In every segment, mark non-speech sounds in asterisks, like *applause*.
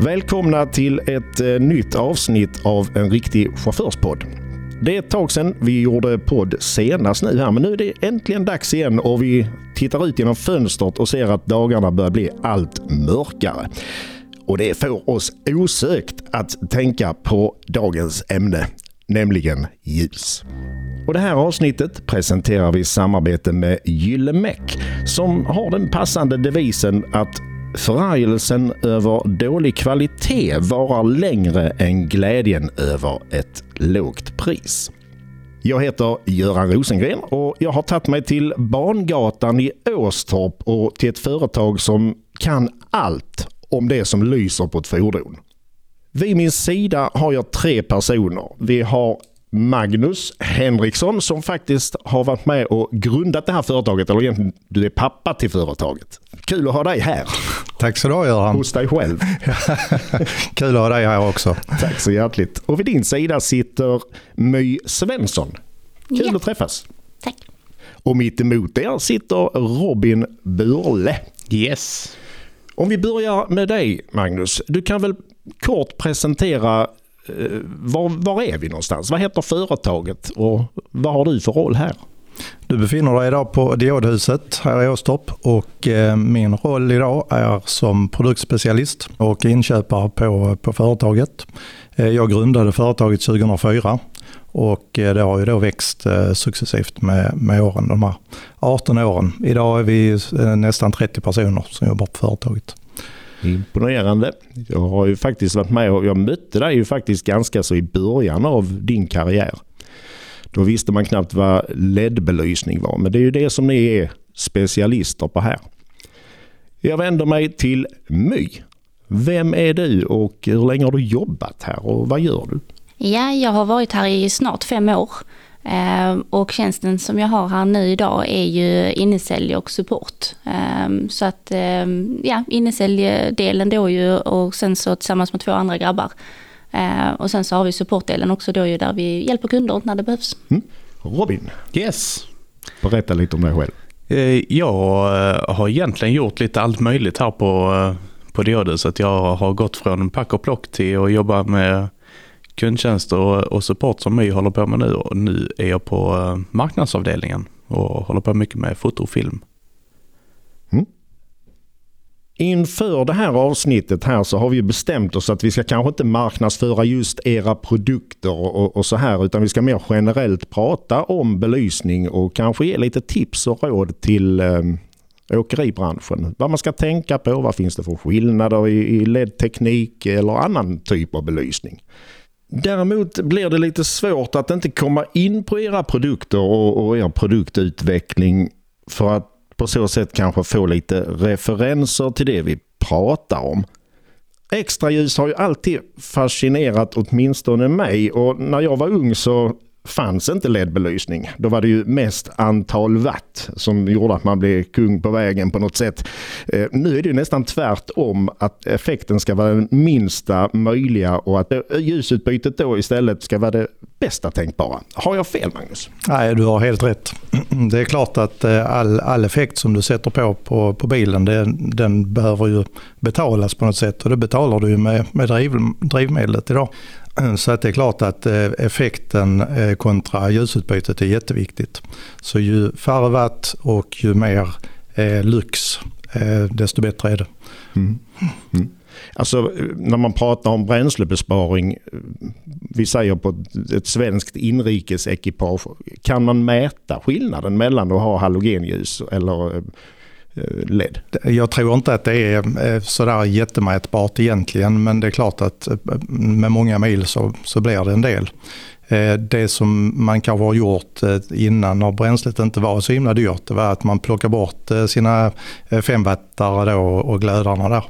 Välkomna till ett eh, nytt avsnitt av en riktig chaufförspodd. Det är ett tag sedan vi gjorde podd senast nu här, men nu är det äntligen dags igen och vi tittar ut genom fönstret och ser att dagarna börjar bli allt mörkare. Och det får oss osökt att tänka på dagens ämne, nämligen ljus. Och det här avsnittet presenterar vi i samarbete med Gyllemäck som har den passande devisen att förargelsen över dålig kvalitet varar längre än glädjen över ett lågt pris. Jag heter Göran Rosengren och jag har tagit mig till Bangatan i Åstorp och till ett företag som kan allt om det som lyser på ett fordon. Vid min sida har jag tre personer. Vi har Magnus Henriksson som faktiskt har varit med och grundat det här företaget. Eller egentligen, du är pappa till företaget. Kul att ha dig här. Tack så du ha Göran. Hos dig själv. *laughs* Kul att ha dig här också. Tack så hjärtligt. Och vid din sida sitter My Svensson. Kul Ja. att träffas. Tack. Och mitt emot er sitter Robin Burle. Yes. Om vi börjar med dig Magnus. Du kan väl kort presentera Eh, var, var är vi någonstans? Vad heter företaget och vad har du för roll här? Du befinner dig idag på Diodhuset här i Åstorp och eh, min roll idag är som produktspecialist och inköpare på, på företaget. Eh, jag grundade företaget 2004 och det har ju då växt successivt med, med åren, de här 18 åren. Idag är vi nästan 30 personer som jobbar på företaget. Imponerande. Jag har ju faktiskt varit med och jag mötte dig ju faktiskt ganska så i början av din karriär. Då visste man knappt vad LED-belysning var, men det är ju det som ni är specialister på här. Jag vänder mig till My. Vem är du och hur länge har du jobbat här och vad gör du? Ja, jag har varit här i snart fem år. Eh, Och tjänsten som jag har här nu idag är ju innesälj och support. Eh, Så att, eh, ja, innesäljdelen då ju och sen så tillsammans med två andra grabbar. Och sen så har vi supportdelen också då ju där vi hjälper kunder när det behövs. Robin, Yes. berätta lite om dig själv. Eh, Jag eh, har egentligen gjort lite allt möjligt här på, eh, på Diode. Så att jag har gått från pack och plock till att jobba med kundtjänster och, support som My håller på med nu. Och nu är jag på eh, marknadsavdelningen och håller på mycket med foto och film. Mm. Inför det här avsnittet här så har vi bestämt oss att vi ska kanske inte marknadsföra just era produkter och, och så här utan vi ska mer generellt prata om belysning och kanske ge lite tips och råd till eh, åkeribranschen. Vad man ska tänka på, vad finns det för skillnader i, i LED-teknik eller annan typ av belysning. Däremot blir det lite svårt att inte komma in på era produkter och, och er produktutveckling för att på så sätt kanske få lite referenser till det vi pratar om. Extraljus har ju alltid fascinerat åtminstone mig och när jag var ung så fanns inte LED-belysning. Då var det ju mest antal watt som gjorde att man blev kung på vägen på något sätt. Eh, nu är det ju nästan tvärtom att effekten ska vara den minsta möjliga och att ljusutbytet då istället ska vara det bästa tänkbara. Har jag fel Magnus? Nej, du har helt rätt. *clears throat* Det är klart att eh, all, all effekt som du sätter på på, på bilen, det, den behöver ju betalas på något sätt och det betalar du ju med, med driv, drivmedlet idag. *clears throat* Så att det är klart att eh, effekten eh, kontra ljusutbytet är jätteviktigt. Så ju färre watt och ju mer lux, lyx, desto bättre är det. Mm. Mm. Alltså när man pratar om bränslebesparing, vi säger på ett, svenskt inrikesekipage, kan man mäta skillnaden mellan att ha halogenljus eller Eh, LED? Jag tror inte att det är eh, sådär jättemätbart egentligen, men det är klart att eh, med många mil så, så blir det en del. Eh, Det som man kanske har gjort eh, innan när bränslet inte var så himla dyrt, det var att man plockar bort eh, sina femwattare då och glödarna där.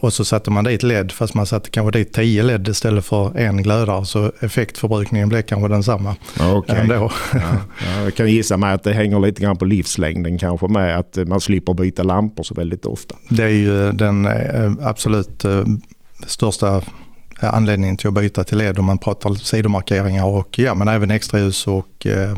Och så satte man dit LED, fast man satte kanske dit 10 LED istället för en glödare, så effektförbrukningen blev kanske densamma Okej. ändå. Ja, ja, jag kan gissa mig att det hänger lite grann på livslängden kanske med att man slipper byta lampor så väldigt ofta. Det är ju den absolut största anledningen till att byta till LED om man pratar sidomarkeringar och ja, men även extraljus och eh,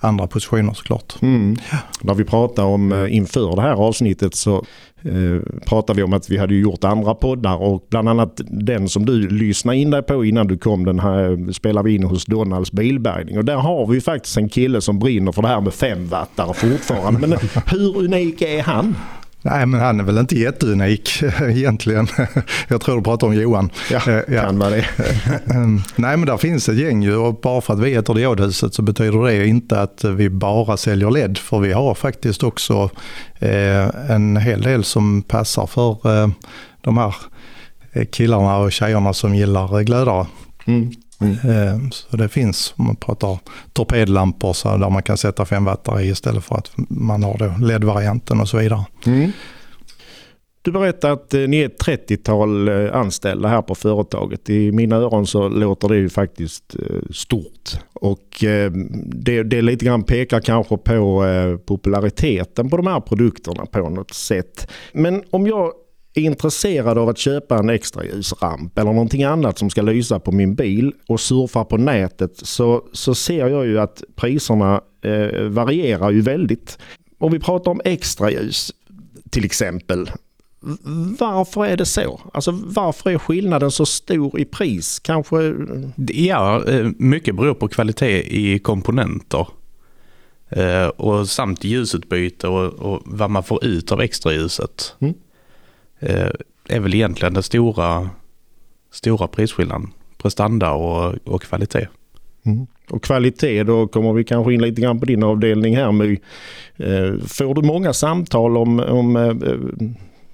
andra positioner såklart. Mm. När vi pratar om eh, inför det här avsnittet så eh, pratar vi om att vi hade gjort andra poddar och bland annat den som du lyssnade in dig på innan du kom den här spelar vi in hos Donalds bilbärgning och där har vi faktiskt en kille som brinner för det här med femwattare fortfarande. Men *laughs* hur unik är han? Nej, men han är väl inte jätteunik *laughs* egentligen. Jag tror du pratar om Johan. Ja, ja. kan vara det. *laughs* Nej, men där finns ett gäng ju och bara för att vi heter Diodhuset så betyder det inte att vi bara säljer LED. För vi har faktiskt också eh, en hel del som passar för eh, de här killarna och tjejerna som gillar glödare. Mm. Mm. Så det finns, om man pratar torpedlampor så där man kan sätta 5 wattare i istället för att man har LED-varianten och så vidare. Mm. Du berättade att eh, ni är ett 30-tal eh, anställda här på företaget. I mina öron så låter det ju faktiskt stort. Och det, det lite grann pekar kanske på populariteten på de här produkterna på något sätt. Men om jag intresserad av att köpa en extra ljusramp eller någonting annat som ska lysa på min bil och surfar på nätet så, så ser jag ju att priserna eh, varierar ju väldigt. Om vi pratar om extra ljus till exempel. Varför är det så? Alltså varför är skillnaden så stor i pris? Kanske... Ja, eh, mycket beror på kvalitet i komponenter. Eh, och samt ljusutbyte och, och vad man får ut av extraljuset. Mm. Eh, är väl egentligen den stora, stora prisskillnaden. Prestanda och, och kvalitet. Mm. Och kvalitet, då kommer vi kanske in lite grann på din avdelning här My. Eh, får du många samtal om, om eh,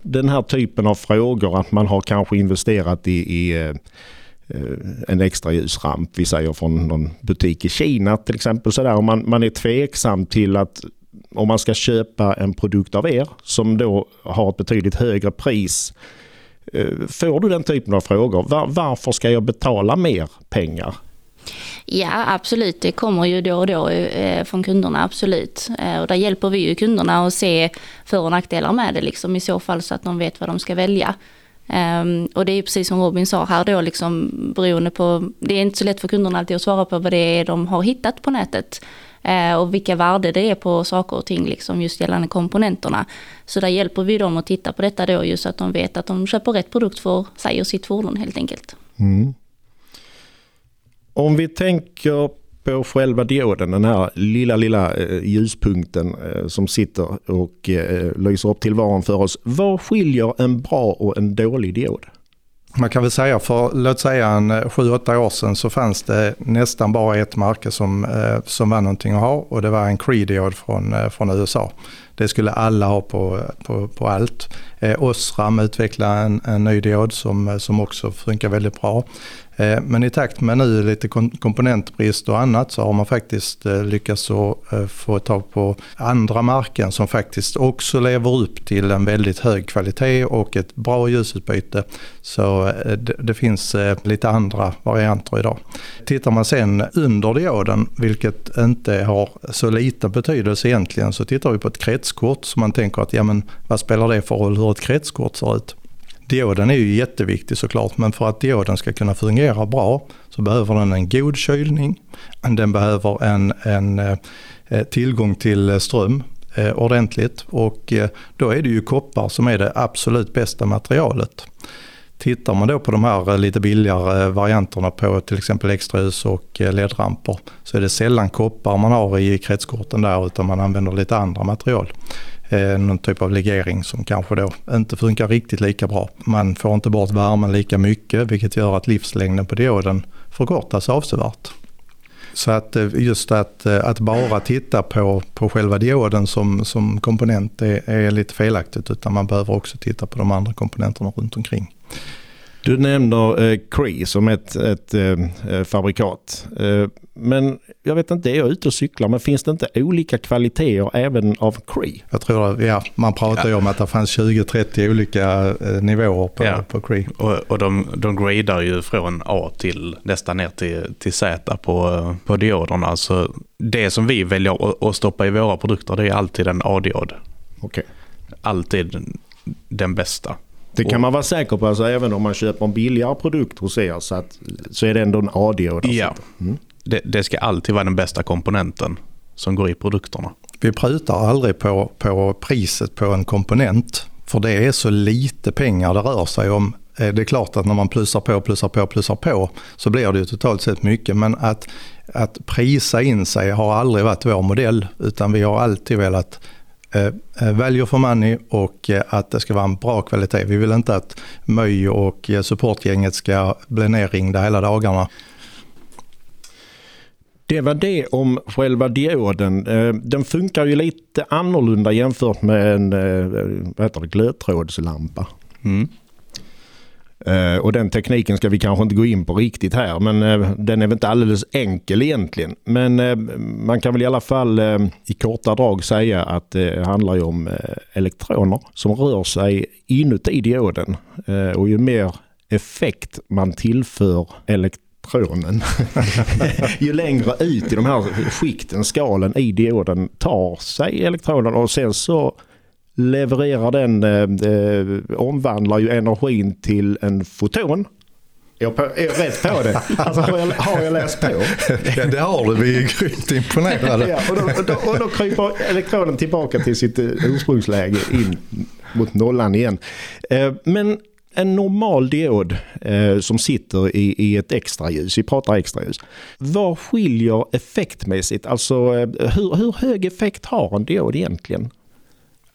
den här typen av frågor? Att man har kanske investerat i, i eh, en extra ljusramp, vi säger från någon butik i Kina till exempel. Om Och man, man är tveksam till att om man ska köpa en produkt av er som då har ett betydligt högre pris. Eh, får du den typen av frågor? Var, varför ska jag betala mer pengar? Ja, absolut. Det kommer ju då och då eh, från kunderna, absolut. Eh, och där hjälper vi ju kunderna att se för och nackdelar med det liksom, i så fall så att de vet vad de ska välja. Um, och det är precis som Robin sa här då, liksom, beroende på, det är inte så lätt för kunderna alltid att svara på vad det är de har hittat på nätet. Eh, och vilka värde det är på saker och ting, liksom just gällande komponenterna. Så där hjälper vi dem att titta på detta då, just så att de vet att de köper rätt produkt för sig och sitt fordon helt enkelt. Mm. Om vi tänker på själva dioden, den här lilla, lilla eh, ljuspunkten eh, som sitter och lyser upp tillvaron för oss. Vad skiljer en bra och en dålig diod? Man kan väl säga för låt säga en eh, 7-8 år sedan så fanns det nästan bara ett märke som, eh, som var någonting att ha och det var en Creediod från, eh, från USA. Det skulle alla ha på, på, på allt. Eh, Osram utvecklade en, en ny diod som, eh, som också funkar väldigt bra. Eh, men i takt med nu lite komponentbrist och annat så har man faktiskt eh, lyckats eh, få tag på andra marken som faktiskt också lever upp till en väldigt hög kvalitet och ett bra ljusutbyte. Så eh, det finns lite andra varianter idag. Tittar man sen under dioden, vilket inte har så liten betydelse egentligen, så tittar vi på ett kretskort som man tänker att ja men vad spelar det för roll hur ett kretskort ser ut? Dioden är ju jätteviktig såklart men för att dioden ska kunna fungera bra så behöver den en god kylning. Den behöver en, en eh, tillgång till eh, ström eh, ordentligt och då är det ju koppar som är det absolut bästa materialet. Tittar man då på de här lite billigare varianterna på till exempel extrahus och ledramper så är det sällan koppar man har i kretskorten där utan man använder lite andra material. Eh, någon typ av legering som kanske då inte funkar riktigt lika bra. Man får inte bort värmen lika mycket vilket gör att livslängden på dioden förkortas avsevärt. Så att eh, just att, eh, att bara titta på, på själva dioden som, som komponent är, är lite felaktigt utan man behöver också titta på de andra komponenterna runt omkring. Du nämner eh, Cree som ett, ett eh, fabrikat. Eh, men jag vet inte, är jag ute och cyklar, men finns det inte olika kvaliteter även av Cree? Jag tror att ja, man pratar ju om att det fanns 20-30 olika eh, nivåer på, ja. på Cree. Och, och de, de gradar ju från A till nästan ner till, till Z på, på dioderna. Så det som vi väljer att stoppa i våra produkter det är alltid en A-diod. Okay. Alltid den bästa. Det kan man vara säker på, alltså, även om man köper en billigare produkt hos er så, att, så är det ändå en AD-diod. Ja, mm. det, det, ska alltid vara den bästa komponenten som går i produkterna. Vi prutar aldrig på, på priset på en komponent för det är så lite pengar det rör sig om. Eh, det är klart att när man plussar på, plussar på, plussar på så blir det ju totalt sett mycket. Men att, att prisa in sig har aldrig varit vår modell utan vi har alltid velat value for money och eh, att det ska vara en bra kvalitet. Vi vill inte att MÖJ och supportgänget ska bli nerringda hela dagarna. Det var det om själva dioden. Den funkar ju lite annorlunda jämfört med en glödtrådslampa. Mm. Eh, och den tekniken ska vi kanske inte gå in på riktigt här men eh, den är väl inte alldeles enkel egentligen. Men eh, man kan väl i alla fall i korta drag säga att det handlar om elektroner som rör sig inuti dioden. och ju mer effekt man tillför elektronen *laughs* ju längre ut i de här skikten, skalen i dioden tar sig elektronen och sen så levererar den, eh, eh, omvandlar ju energin till en foton. Jag, är rätt på det? Alltså, har, jag, har jag läst på? Ja, det har du. Vi är grymt imponerade. ja, och, då, och, då, och då kryper elektronen tillbaka till sitt eh, ursprungsläge in mot nollan igen. Eh, men en normal diod som sitter i, i ett extraljus, vi pratar extraljus. Vad skiljer effektmässigt? Alltså hur, hur hög effekt har en diod egentligen?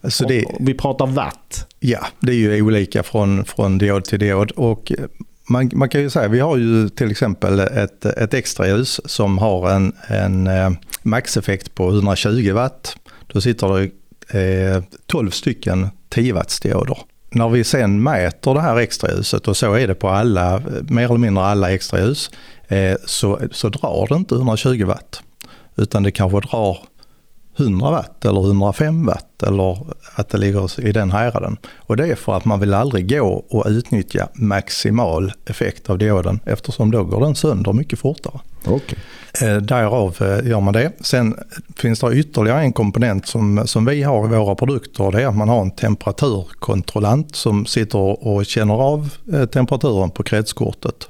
Så det, vi pratar watt. Ja, det är ju olika från, från diod till diod. Och man, man kan ju säga, vi har ju till exempel ett, ett extraljus som har en, en eh, maxeffekt på 120 watt. Då sitter det eh, 12 stycken 10 watts dioder. När vi sen mäter det här extraljuset och så är det på alla, mer eller mindre alla extraljus, eh, så, så drar det inte 120 watt. Utan det kanske drar 100 watt eller 105 watt eller att det ligger i den häraden. Och det är för att man vill aldrig gå och utnyttja maximal effekt av dioden eftersom då går den sönder mycket fortare. Okay. Eh, därav eh, gör man det. Sen finns det ytterligare en komponent som, som vi har i våra produkter. Det är att man har en temperaturkontrollant som sitter och känner av eh, temperaturen på kretskortet.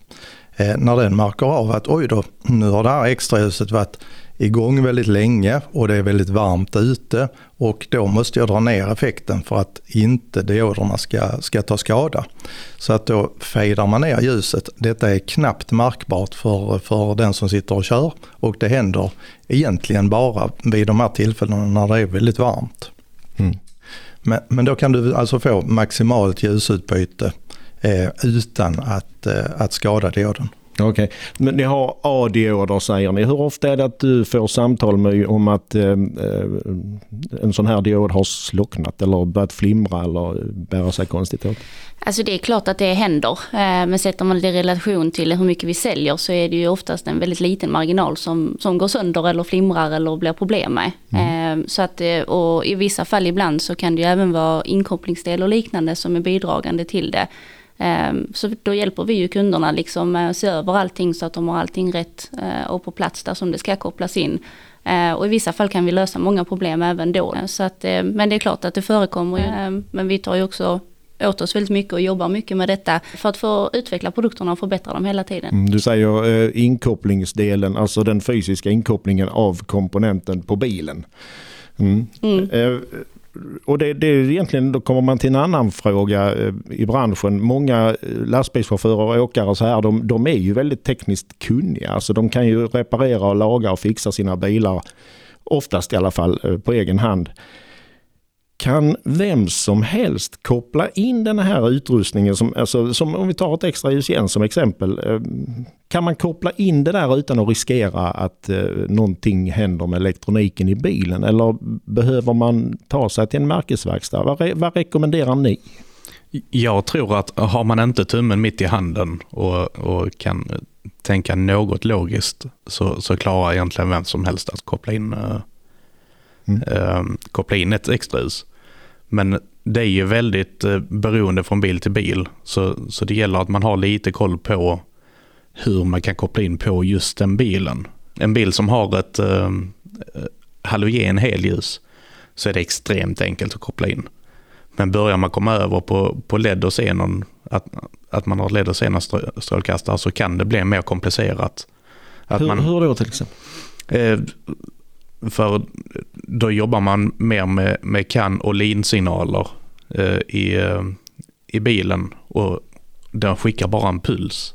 När den märker av att oj då, nu har det här extraljuset varit igång väldigt länge och det är väldigt varmt ute och då måste jag dra ner effekten för att inte dioderna ska, ska ta skada. Så att då fejdar man ner ljuset. Detta är knappt märkbart för, för den som sitter och kör och det händer egentligen bara vid de här tillfällena när det är väldigt varmt. Mm. Men, men då kan du alltså få maximalt ljusutbyte eh, utan att, eh, att skada dioden. Okej, okay. men ni har AD-order säger ni. Hur ofta är det att du får samtal med om att eh, eh, en sån här diod har slocknat eller börjat flimra eller bära sig konstigt åt? Alltså det är klart att det händer. Eh, men sätter man det i relation till hur mycket vi säljer så är det ju oftast en väldigt liten marginal som, som går sönder eller flimrar eller blir problem med. Mm. Eh, så att, och i vissa fall ibland så kan det ju även vara inkopplingsdel och liknande som är bidragande till det. Ehm, så då hjälper vi ju kunderna liksom att se över allting så att de har allting rätt eh, och på plats där som det ska kopplas in. Eh, och i vissa fall kan vi lösa många problem även då. Så att, eh, men det är klart att det förekommer ju. Ehm, men vi tar ju också åt oss väldigt mycket och jobbar mycket med detta för att få utveckla produkterna och förbättra dem hela tiden. Mm, du säger inkopplingsdelen, alltså den fysiska inkopplingen av komponenten på bilen. Mm. Mm och det, det är egentligen, då kommer man till en annan fråga eh, i branschen. Många eh, lastbilschaufförer och åkare så här, de, de är ju väldigt tekniskt kunniga. Alltså de kan ju reparera och laga och fixa sina bilar, oftast i alla fall, eh, på egen hand kan vem som helst koppla in den här utrustningen, som, alltså, som om vi tar ett extra ljus igen som exempel. Eh, kan man koppla in det där utan att riskera att eh, någonting händer med elektroniken i bilen? Eller behöver man ta sig till en märkesverkstad? Vad, re vad rekommenderar ni? Jag tror att har man inte tummen mitt i handen och, och kan tänka något logiskt så, så klarar egentligen vem som helst att koppla in, uh, mm. uh, koppla in ett extrahus. Men det är ju väldigt uh, beroende från bil till bil. Så, så det gäller att man har lite koll på hur man kan koppla in på just den bilen. En bil som har ett halogen helljus så är det extremt enkelt att koppla in. Men börjar man komma över på, på LED och xenon, att, att man har LED och xenonstrålkastare så kan det bli mer komplicerat. Att hur, man, hur då till exempel? Eh, för då jobbar man mer med, med kan och linsignaler eh, i, eh, i bilen och den skickar bara en puls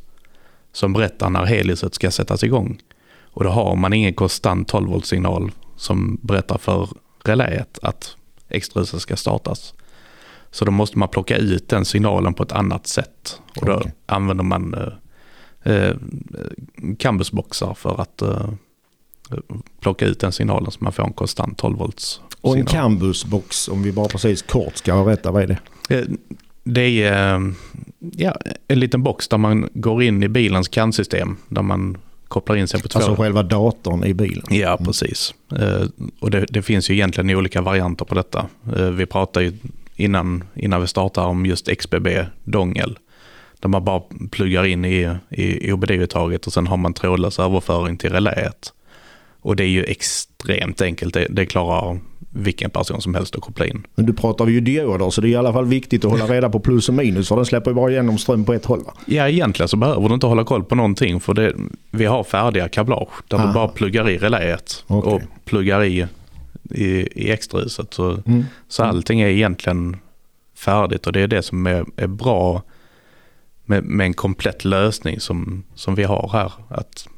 som berättar när heliset ska sättas igång. Och då har man ingen konstant 12 volt signal som berättar för reläet att extrahuset ska startas. Så då måste man plocka ut den signalen på ett annat sätt. Och då Okej. använder man eh, eh, campusboxar för att eh, plocka ut den signalen så man får en konstant 12 volts Och en. Cambusbox, om vi bara precis kort ska berätta, vad är det? Eh, Det är eh, ja, en liten box där man går in i bilens CAN-system. Där man kopplar in sig på två. Alltså själva datorn i bilen. Ja, precis. Eh, Och det, det finns ju egentligen olika varianter på detta. Vi pratade ju innan, innan vi startade om just XBB-dongel. Där man bara pluggar in i, i OBD-uttaget och sen har man trådlös överföring till reläet. Och det är ju extremt enkelt. Det, det klarar vilken person som helst att koppla in. Men du pratar ju dioder så det är i alla fall viktigt att hålla reda på plus och minus för den släpper ju bara igenom ström på ett håll va? Ja, egentligen så behöver du inte hålla koll på någonting för det, vi har färdiga kablage där Aha. du bara pluggar i reläet Okej. och pluggar i, i, i extrahuset. Så, Mm. så allting är egentligen färdigt och det är det som är, är bra med, med en komplett lösning som, som vi har här. Att,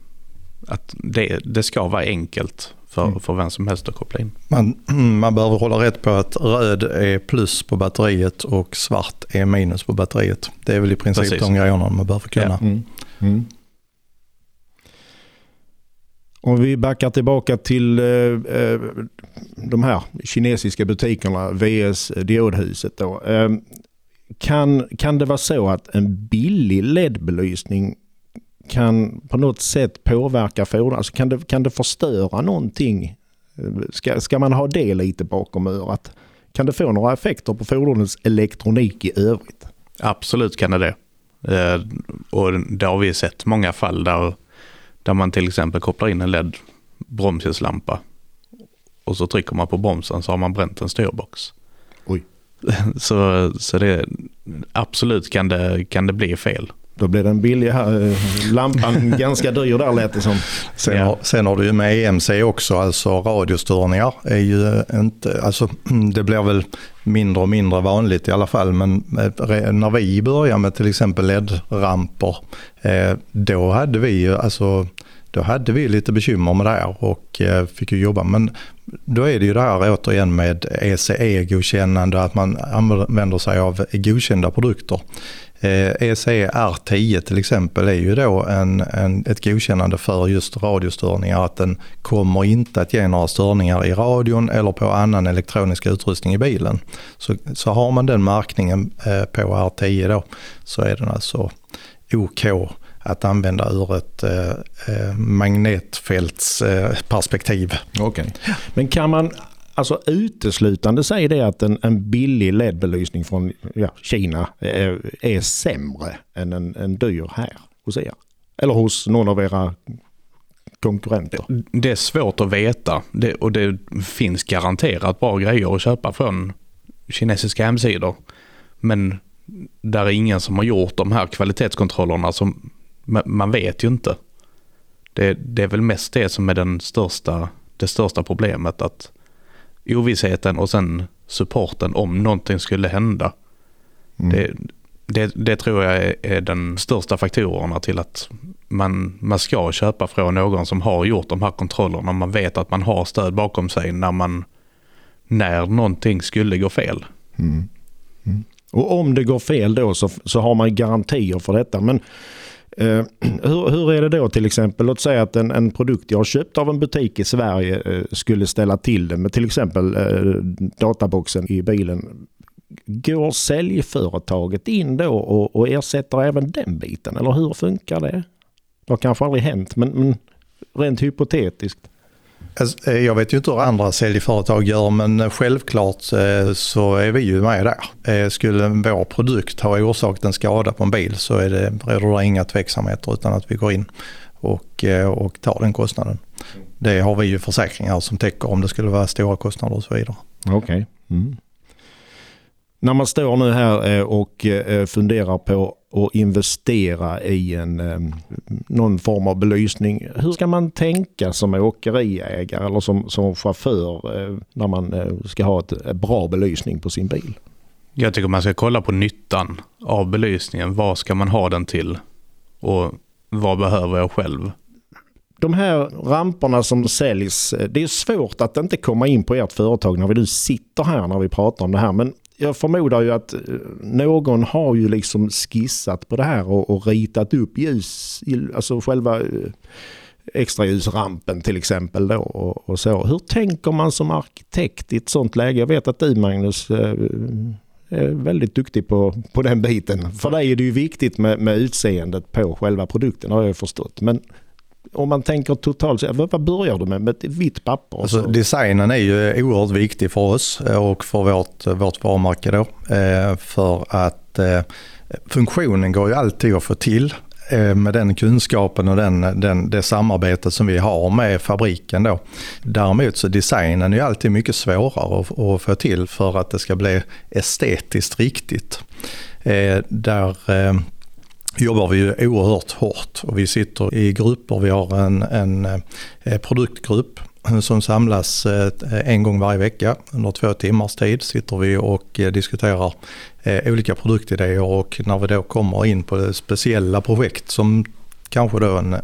att det, det ska vara enkelt för, Mm. för vem som helst att koppla in. Man, *clears throat* man behöver hålla rätt på att röd är plus på batteriet och svart är minus på batteriet. Det är väl i princip Precis. de grejerna man behöver kunna. Mm. Mm. Om vi backar tillbaka till eh, eh, de här kinesiska butikerna, VS Diodhuset. Då. Eh, kan, kan det vara så att en billig LED-belysning kan på något sätt påverka fordon? Alltså kan, det, kan det förstöra någonting? Ska, ska man ha det lite bakom örat? Kan det få några effekter på fordonets elektronik i övrigt? Absolut kan det det. Eh, och det har vi sett många fall där, där man till exempel kopplar in en LED bromsljuslampa och så trycker man på bromsen så har man bränt en styrbox. Oj. *laughs* Så, så det, absolut kan det, kan det bli fel. Då blir den billiga eh, lampan *laughs* ganska dyr där lät det som. Sen, Ja. har, sen har du ju med EMC också, alltså radiostörningar är ju inte, alltså det blir väl mindre och mindre vanligt i alla fall, men eh, när vi började med till exempel LED-ramper, eh, då hade vi ju, alltså då hade vi lite bekymmer med det här och eh, fick ju jobba. Men då är det ju det här återigen med ECE-godkännande, att man använder sig av godkända produkter. Eh, ECE R10 till exempel är ju då en, en, ett godkännande för just radiostörningar. Att den kommer inte att ge några störningar i radion eller på annan elektronisk utrustning i bilen. Så, så har man den märkningen eh, på R10 då så är den alltså OK att använda ur ett eh, eh, magnetfältsperspektiv. Men kan man alltså uteslutande säger det att en, en billig LED-belysning från ja, Kina är, är sämre än en, en dyr här hos er? Eller hos någon av era konkurrenter? Det är svårt att veta det, och det finns garanterat bra grejer att köpa från kinesiska hemsidor. Men där är ingen som har gjort de här kvalitetskontrollerna som man vet ju inte. Det, det är väl mest det som är den största, det största problemet. att Ovissheten och sen supporten om någonting skulle hända. Mm. Det, det, det tror jag är, är den största faktorerna till att man, man ska köpa från någon som har gjort de här kontrollerna. Man vet att man har stöd bakom sig när, man, när någonting skulle gå fel. Mm. Mm. Och om det går fel då så, så har man garantier för detta. Men eh, *clears throat* hur, hur är det då till exempel? Låt säga att en, en produkt jag har köpt av en butik i Sverige eh, skulle ställa till det med till exempel eh, databoxen i bilen. Går säljföretaget in då och, och ersätter även den biten? Eller hur funkar det? Det har kanske aldrig hänt men, men rent hypotetiskt. Alltså, eh, jag vet ju inte hur andra säljföretag gör men självklart eh, så är vi ju med där. Eh, skulle vår produkt ha orsakat en skada på en bil så är det, råder det inga tveksamheter utan att vi går in och, och tar den kostnaden. Det har vi ju försäkringar som täcker om det skulle vara stora kostnader och så vidare. Okej. Mm. När man står nu här och funderar på att investera i en, någon form av belysning. Hur ska man tänka som åkeriägare eller som, som chaufför när man ska ha ett, bra belysning på sin bil? Jag tycker man ska kolla på nyttan av belysningen. Vad ska man ha den till? Och vad behöver jag själv? De här ramperna som säljs, det är svårt att inte komma in på ert företag när vi nu sitter här när vi pratar om det här. Men jag förmodar ju att eh, någon har ju liksom skissat på det här och, och ritat upp ljus, alltså själva eh, extraljusrampen till exempel då och, och, så. Hur tänker man som arkitekt i ett sånt läge? Jag vet att du Magnus eh, är väldigt duktig på, på den biten. För dig är det ju viktigt med, med utseendet på själva produkten har jag förstått. Men om man tänker totalt, vad börjar du med? Med ett vitt papper? Alltså, designen är ju oerhört viktig för oss och för vårt, vårt varumärke då. Eh, för att eh, funktionen går ju alltid att få till eh, med den kunskapen och den, den, det samarbetet som vi har med fabriken. Då. Däremot så designen är alltid mycket svårare att, att få till för att det ska bli estetiskt riktigt. där jobbar vi ju oerhört hårt och vi sitter i grupper. Vi har en, en, eh, produktgrupp som samlas eh, en gång varje vecka under två timmars tid sitter vi och eh, diskuterar olika produktidéer och när vi då kommer in på speciella projekt som kanske då en,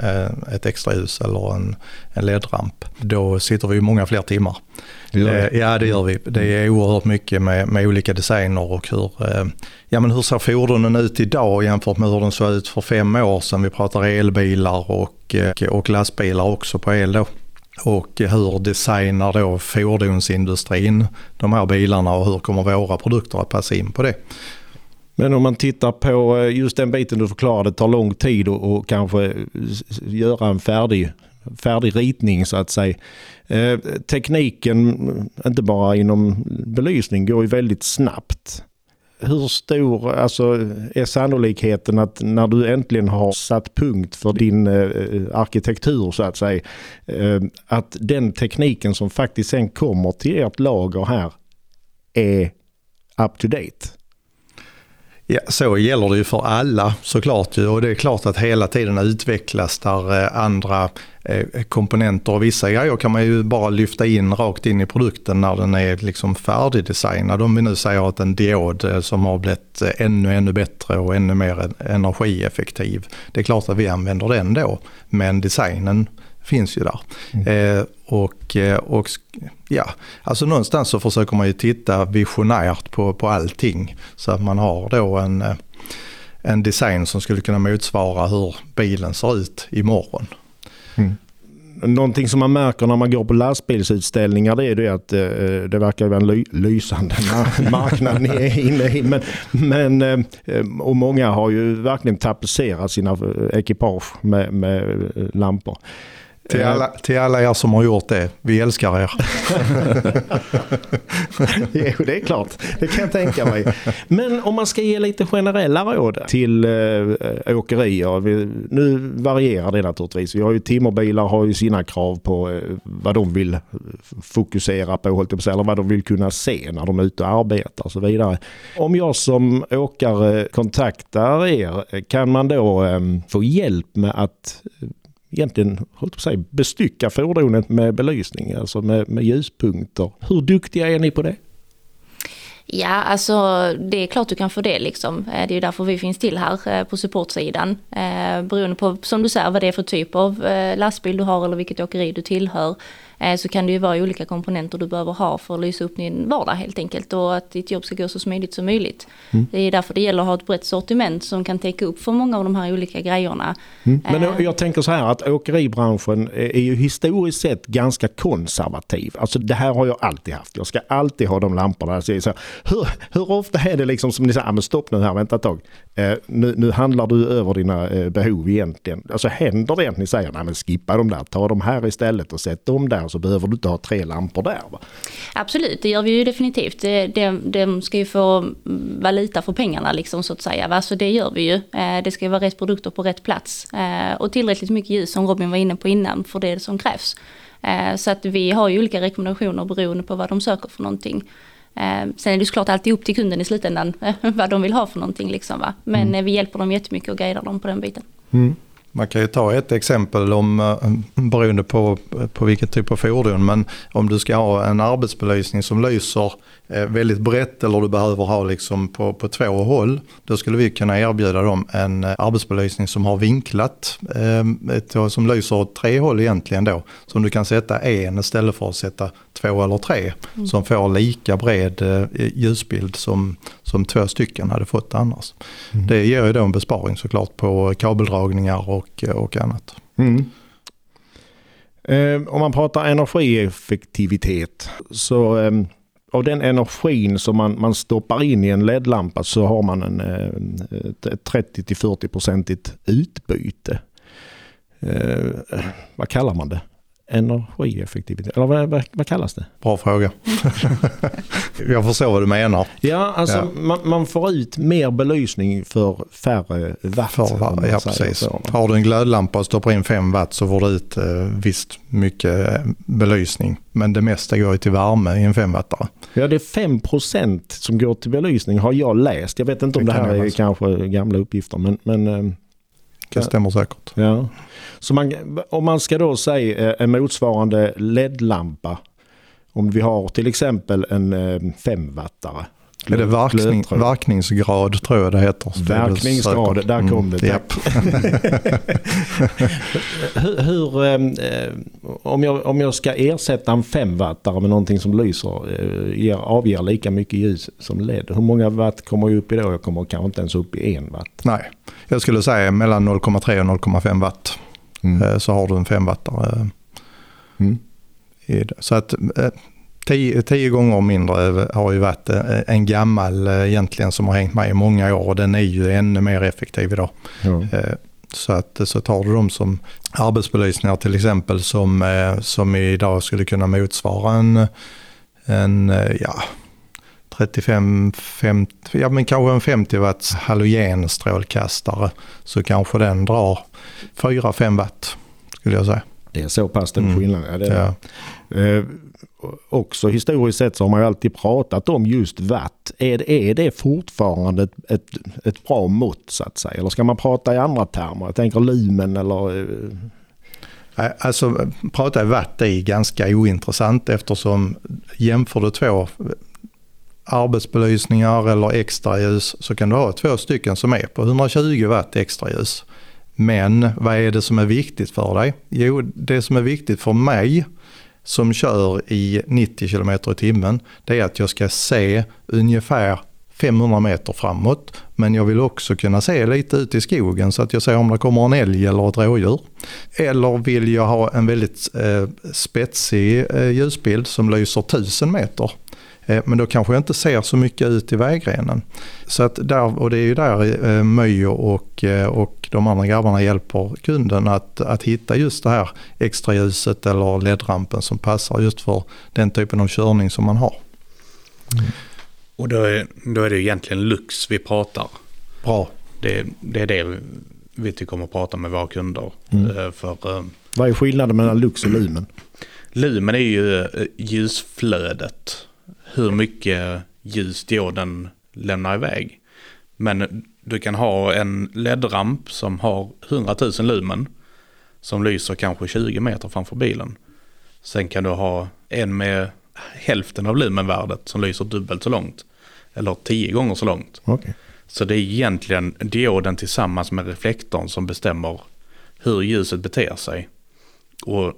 ett extra ljus eller en, en LED-ramp. Då sitter vi många fler timmar. Det ja det gör vi. Det är oerhört mycket med, med olika designer och hur, ja, men hur ser fordonen ut idag jämfört med hur de såg ut för fem år sedan? Vi pratar elbilar och, eh, och lastbilar också på el då. Och hur designar då fordonsindustrin de här bilarna och hur kommer våra produkter att passa in på det? Men om man tittar på eh, just den biten du förklarade, det tar lång tid och kanske eh, göra en färdig, färdig ritning så att säga. Eh, tekniken, eh, inte bara inom belysning, går ju väldigt snabbt hur stor alltså, är sannolikheten att när du äntligen har satt punkt för din eh, arkitektur så att säga, eh, att den tekniken som faktiskt sen kommer till ert lager här är up to date? Ja, så gäller det ju för alla såklart och det är klart att hela tiden utvecklas där eh, andra eh, komponenter och vissa grejer kan man ju bara lyfta in rakt in i produkten när den är liksom färdigdesignad. Om vi nu säger att en diod eh, som har blivit ännu, ännu bättre och ännu mer energieffektiv. Det är klart att vi använder den då, men designen finns ju där. Mm. Eh, och, och ja, alltså någonstans så försöker man ju titta visionärt på, på allting. Så att man har då en, en design som skulle kunna motsvara hur bilen ser ut imorgon. Mm. Någonting som man märker när man går på lastbilsutställningar det är det att eh, det verkar vara en ly lysande *laughs* marknad ni är inne i. Men, men, eh, och många har ju verkligen tapetserat sina ekipage med, med lampor. Till eh. alla, till alla er som har gjort det, vi älskar er. *laughs* jo, det är klart. Det kan jag tänka mig. Men om man ska ge lite generella råd till äh, åkerier. Vi, nu varierar det naturligtvis. Vi har ju timmerbilar har ju sina krav på äh, vad de vill fokusera på, eller vad de vill kunna se när de är ute och arbetar och så vidare. Om jag som åkare kontaktar er, kan man då äh, få hjälp med att egentligen hållit på att säga, bestycka fordonet med belysning, alltså med, med ljuspunkter. Hur duktiga är ni på det? Ja, alltså det är klart du kan få det liksom. Eh, det är ju därför vi finns till här eh, på supportsidan. Eh, beroende på, som du säger, vad det är för typ av lastbil du har eller vilket åkeri du tillhör. Eh, så kan det ju vara olika komponenter du behöver ha för att lysa upp din vardag helt enkelt och att ditt jobb ska gå så smidigt som möjligt. Mm. Det är därför det gäller att ha ett brett sortiment som kan täcka upp för många av de här olika grejerna. Mm. Men jag, eh. jag tänker så här att åkeribranschen är ju historiskt sett ganska konservativ. Alltså det här har jag alltid haft. Jag ska alltid ha de lamporna. Så hur, hur ofta är det liksom som ni säger, ah, men stopp nu här, vänta ett tag. Eh, nu, nu, handlar du över dina eh, behov egentligen. Alltså händer det att ni säger, nej men skippa de där, ta de här istället och sätt dem där så behöver du inte ha tre lampor där. Va? Absolut, det gör vi ju definitivt. Det, de ska ju få valuta för pengarna liksom så att säga. Va? Så det gör vi ju. Eh, det ska ju vara rätt produkter på rätt plats. Eh, och tillräckligt mycket ljus som Robin var inne på innan för det som krävs. Eh, så att vi har ju olika rekommendationer beroende på vad de söker för någonting. Sen är det såklart alltid upp till kunden i slutändan *laughs* vad de vill ha för någonting. Liksom, va? Men mm. Vi hjälper dem jättemycket och guidar dem på den biten. Mm. Man kan ju ta ett exempel om, eh, beroende på, på vilken typ av fordon, men om du ska ha en arbetsbelysning som lyser eh, väldigt brett eller du behöver ha liksom på, på två håll, då skulle vi kunna erbjuda dem en eh, arbetsbelysning som har vinklat, som lyser åt tre håll egentligen då. Som du kan sätta en istället för att sätta två eller tre, mm. som får lika bred ljusbild som, som två stycken hade fått annars. Mm. Det ger ju då en besparing såklart på kabeldragningar och, och annat. Mm. Eh, om man pratar energieffektivitet så eh, av den energin som man, man stoppar in i en LED-lampa så har man en, eh, 30 40 procentigt utbyte. Eh, vad kallar man det? Energieffektivitet? Eller vad, vad, kallas det? Bra fråga. *laughs* jag förstår vad du menar. Ja, alltså ja. Man, man, får ut mer belysning för färre watt. För, ja, precis. Så. Har du en glödlampa och stoppar in 5 watt så får du ut eh, visst mycket eh, belysning. Men det mesta går ju till värme i en 5 wattare. Ja, det är 5 som går till belysning har jag läst. Jag vet inte om det, det här är kanske gamla uppgifter. Men, men eh, det stämmer säkert. Ja. Så man, om man ska då säga eh, en motsvarande LED-lampa. Om vi har till exempel en 5-wattare. Är det verkning, verkningsgrad tror jag det heter? Verkningsgrad, där kom det. Mm, *laughs* hur, hur eh, om, jag, om jag ska ersätta en 5-wattare med någonting som lyser, eh, ger, avger lika mycket ljus som LED. Hur många watt kommer jag upp i då? Jag kommer kanske inte ens upp i en watt. Nej, jag skulle säga mellan 0,3 och 0,5 watt. Mm. Eh, så har du en 5-wattare. Mm. Så att Tio, tio, gånger mindre har ju varit eh, en gammal egentligen som har hängt med i många år och den är ju ännu mer effektiv idag. Mm. Så, att, så tar du dem som arbetsbelysningar till exempel som, som idag skulle kunna motsvara en, en ja, 35, 50, ja men kanske en 50 watts halogenstrålkastare så kanske den drar 4-5 watt skulle jag säga. Det är så pass stor mm. skillnad. Ja, det ja. eh, också historiskt sett så har man ju alltid pratat om just watt. Är, är det fortfarande ett, ett, ett bra mått så att säga? Eller ska man prata i andra termer? Jag tänker lumen eller... Eh... Alltså prata i watt är ganska ointressant eftersom jämför du två arbetsbelysningar eller extraljus så kan du ha två stycken som är på 120 watt extraljus. Men vad är det som är viktigt för dig? Jo, det som är viktigt för mig som kör i 90 km i timmen det är att jag ska se ungefär 500 meter framåt. Men jag vill också kunna se lite ut i skogen så att jag ser om det kommer en älg eller ett rådjur. Eller vill jag ha en väldigt eh, spetsig eh, ljusbild som lyser 1000 meter. Eh, men då kanske jag inte ser så mycket ut i vägrenen. Så att där, och det är ju där eh, Möjo och, eh, och de andra grabbarna hjälper kunden att, att hitta just det här extra ljuset eller ledrampen som passar just för den typen av körning som man har. Mm. Och då är, då är det egentligen Lux vi pratar. Bra. Det, det är det vi tycker om att prata med våra kunder. Mm. För, Vad är skillnaden mellan Lux och Lumen? Lumen är ju ljusflödet hur mycket ljus dioden lämnar iväg. Men du kan ha en LED-ramp som har 100 000 lumen som lyser kanske 20 meter framför bilen. Sen kan du ha en med hälften av lumenvärdet som lyser dubbelt så långt. Eller tio gånger så långt. Okay. Så det är egentligen dioden tillsammans med reflektorn som bestämmer hur ljuset beter sig. Och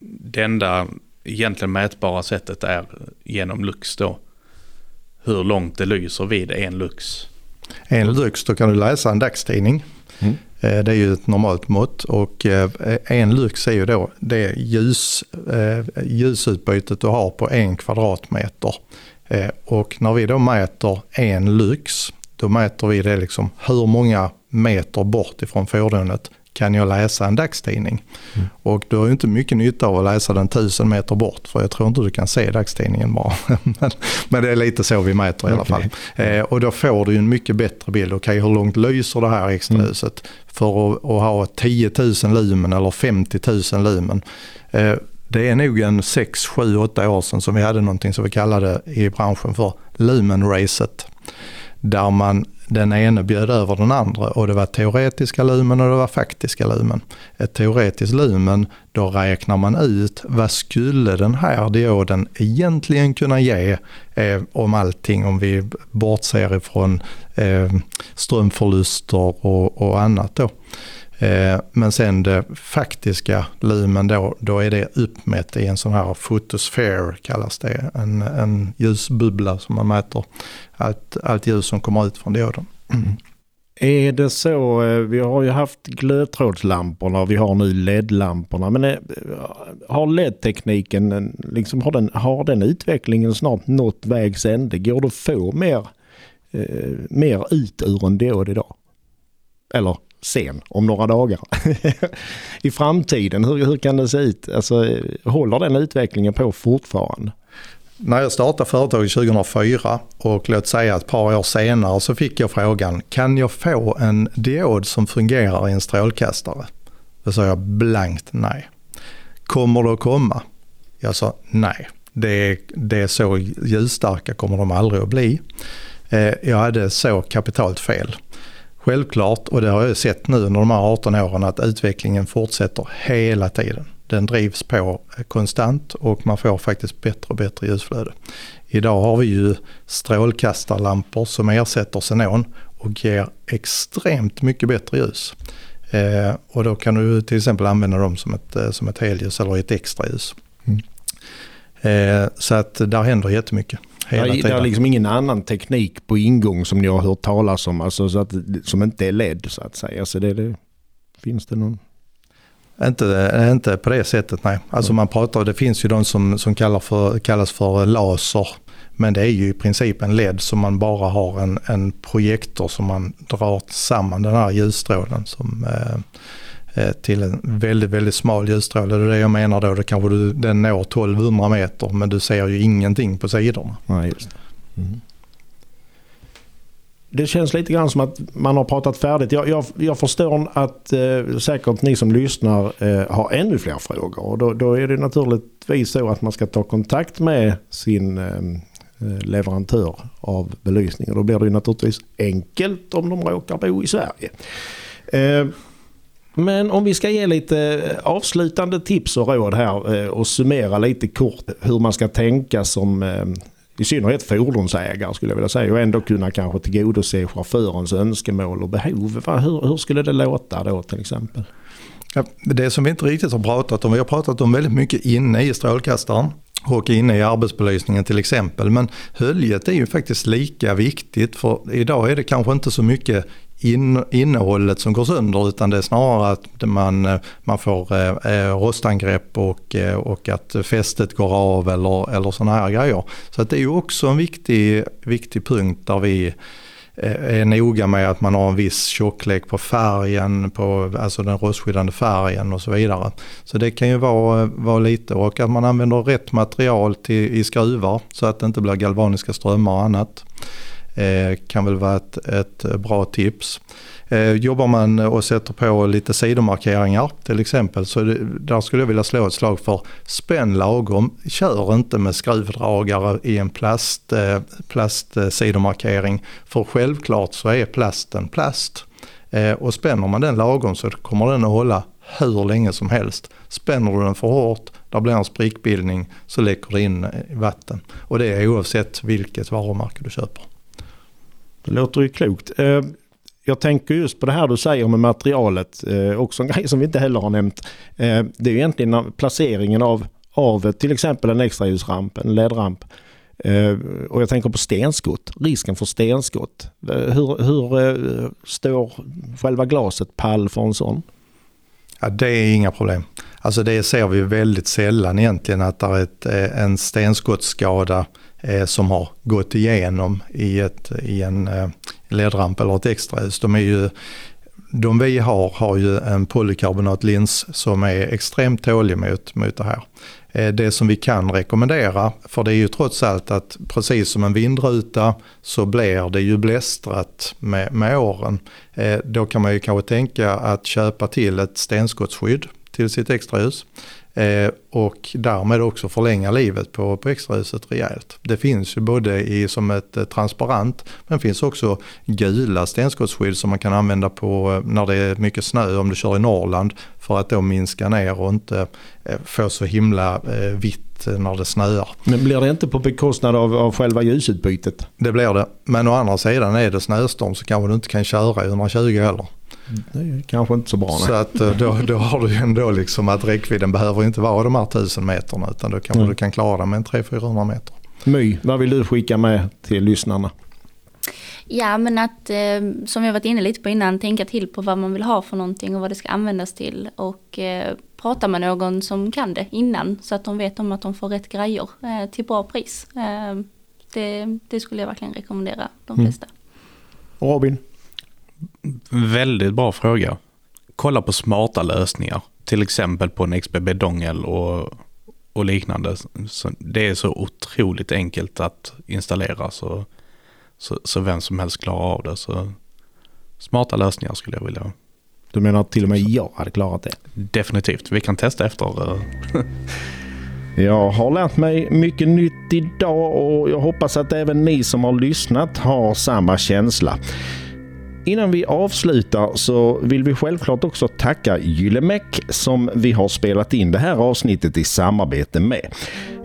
det enda egentligen mätbara sättet är genom lux då. Hur långt det lyser vid en lux. En lux, då kan du läsa en dagstidning. Mm. Eh, det är ju ett normalt mått och eh, en lux är ju då det ljus, eh, ljusutbytet du har på en kvadratmeter. Och när vi då mäter en lux, då mäter vi det liksom hur många meter bort ifrån fordonet kan jag läsa en dagstidning. Mm. Och du har ju inte mycket nytta av att läsa den tusen meter bort för jag tror inte du kan se dagstidningen bara. *laughs* men, men, det är lite så vi mäter i alla fall. Eh, och då får du en mycket bättre bild. Okej, okay, hur långt lyser det här extrahuset? Mm. För att, att, ha 10 000 lumen eller 50 000 lumen. Eh, Det är nog en 6, 7, 8 år sedan som vi hade någonting som vi kallade i branschen för Lumen-racet. Där man den ene bjöd över den andra och det var teoretiska lumen och det var faktiska lumen. Ett teoretiskt lumen, då räknar man ut vad skulle den här dioden egentligen kunna ge eh, om allting, om vi bortser ifrån eh, strömförluster och, och annat då. Eh, men sen det faktiska lumen då, då är det uppmätt i en sån här fotosfär kallas det. En, en ljusbubbla som man mäter allt, allt ljus som kommer ut från dioden. Mm. *clears throat* Är det så, eh, vi har ju haft glödtrådslamporna och vi har nu LED-lamporna. Men är, har LED-tekniken, eh, liksom, har, den, har den utvecklingen snart nått vägs ände? Går det att få mer, eh, mer ut ur en diod idag? Eller sen, om några dagar. *laughs* I framtiden, hur, hur kan det se ut? Alltså, håller den utvecklingen på fortfarande? När jag startade företaget 2004 och låt säga ett par år senare så fick jag frågan, kan jag få en diod som fungerar i en strålkastare? Då sa jag blankt nej. Kommer det att komma? Jag sa nej. Det, det är så ljusstarka kommer de aldrig att bli. Eh, jag hade så kapitalt fel. Självklart, och det har jag sett nu under de här 18 åren, att utvecklingen fortsätter hela tiden. Den drivs på konstant och man får faktiskt bättre och bättre ljusflöde. Idag har vi ju strålkastarlampor som ersätter xenon och ger extremt mycket bättre ljus. Eh, och då kan du till exempel använda dem som ett, eh, som ett helljus eller ett extra ljus. Mm. Eh, så att där händer jättemycket. Hela det, är liksom ingen annan teknik på ingång som ni har hört talas om, alltså så att, som inte är LED så att säga. Så det, det, finns det någon? Inte, inte på det sättet nej. Alltså man pratar, det finns ju de som, som kallar för, kallas för laser. Men det är ju i princip en LED som man bara har en, en projektor som man drar samman den här ljusstrålen som, eh Eh, till en väldigt, väldigt smal ljusstråle. Det är det jag menar då, då kanske du, den når 1200 meter men du ser ju ingenting på sidorna. Ja, just mm det känns lite grann som att man har pratat färdigt. Jag, jag, jag förstår att eh, säkert ni som lyssnar eh, har ännu fler frågor. Och då, då, är det naturligtvis så att man ska ta kontakt med sin eh, eh leverantör av belysning. Och då blir det ju naturligtvis enkelt om de råkar bo i Sverige. Eh, men om vi ska ge lite eh, avslutande tips och råd här eh, och summera lite kort hur man ska tänka som eh, i synnerhet fordonsägare skulle jag vilja säga och ändå kunna kanske tillgodose chaufförens önskemål och behov. Hur, hur skulle det låta då till exempel? Ja, det som vi inte riktigt har pratat om, vi har pratat om väldigt mycket inne i strålkastaren och inne i arbetsbelysningen till exempel. Men höljet är ju faktiskt lika viktigt för idag är det kanske inte så mycket in, innehållet som går sönder utan det är snarare att man, eh, man får eh, eh rostangrepp och, eh, och att fästet går av eller, eller sådana här grejer. Så att det är ju också en viktig, viktig punkt där vi är noga med att man har en viss tjocklek på färgen, på, alltså den rostskyddande färgen och så vidare. Så det kan ju vara, vara lite och att man använder rätt material till, i skruvar så att det inte blir galvaniska strömmar och annat. Eh, kan väl vara ett, ett bra tips. Eh, jobbar man och sätter på lite sidomarkeringar till exempel så det, där skulle jag vilja slå ett slag för spänn lagom. Kör inte med skruvdragare i en plast, eh, plast plastsidomarkering för självklart så är plasten plast. Och spänner man den lagom så kommer den att hålla hur länge som helst. Spänner du den för hårt, där blir en sprickbildning så läcker det in vatten. Och det är oavsett vilket varumärke du köper. Det låter ju klokt. Eh, jag tänker just på det här du säger med materialet. Eh, också en *laughs* grej som vi inte heller har nämnt. Eh, det är egentligen placeringen av, av till exempel en extraljusramp, en LED-ramp. Och jag tänker på stenskott, risken för stenskott. Hur, hur står själva glaset pall för en sån? Ja, det är inga problem. Alltså det ser vi väldigt sällan egentligen att det är ett, en stenskottsskada Eh, som har gått igenom i, ett, i en eh, ledramp eller ett extrahus. De, är ju, de vi har har ju en polykarbonatlins som är extremt tålig mot, mot det här. Eh, det som vi kan rekommendera, för det är ju trots allt att precis som en vindruta så blir det ju blästrat med, med åren. Då kan man ju kanske tänka att köpa till ett stenskottsskydd till sitt extrahus. Eh, och därmed också förlänga livet på, på extrahuset rejält. Det finns ju både i, som ett eh, transparent men finns också gula stenskottsskydd som man kan använda på eh, när det är mycket snö om du kör i Norrland för att då minska ner och inte eh, få så himla eh, vitt när det snöar. Men blir det inte på bekostnad av, av själva ljusutbytet? Det blir det. Men å andra sidan är det snöstorm så kanske du inte kan köra i 120 heller. Det är kanske inte så bra. Så att eh, då, då har du ju ändå liksom att räckvidden behöver inte vara de här 1000 meterna utan då kanske mm. du kan klara det med en 300-400 meter. My, vad vill du skicka med till lyssnarna? Ja men att, eh, som jag varit inne lite på innan, tänka till på vad man vill ha för någonting och vad det ska användas till. Och eh, prata med någon som kan det innan så att de vet om att de får rätt grejer eh, till bra pris. Eh, det, det, skulle jag verkligen rekommendera de mm. flesta. Mm. Robin? Väldigt bra fråga. Kolla på smarta lösningar. Till exempel på en XBB dongel och, och liknande. Så det är så otroligt enkelt att installera så, så, så vem som helst klarar av det. Så smarta lösningar skulle jag vilja. Du menar att till och med jag hade klarat det? Definitivt. Vi kan testa efter. Eh. *laughs* Jag har lärt mig mycket nytt idag och jag hoppas att även ni som har lyssnat har samma känsla. Innan vi avslutar så vill vi självklart också tacka Gyllemek som vi har spelat in det här avsnittet i samarbete med.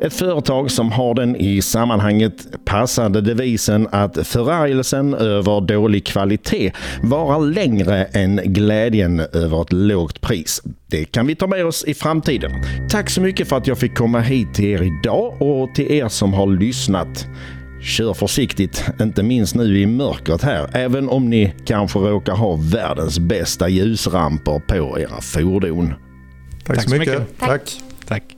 Ett företag som har den i sammanhanget passande devisen att förargelsen över dålig kvalitet varar längre än glädjen över ett lågt pris. Det kan vi ta med oss i framtiden. Tack så mycket för att jag fick komma hit till er idag och till er som har lyssnat. Kör försiktigt, inte minst nu i mörkret här, även om ni kanske råkar ha världens bästa ljusramper på era fordon. Tack, Tack så mycket. mycket. Tack. Tack.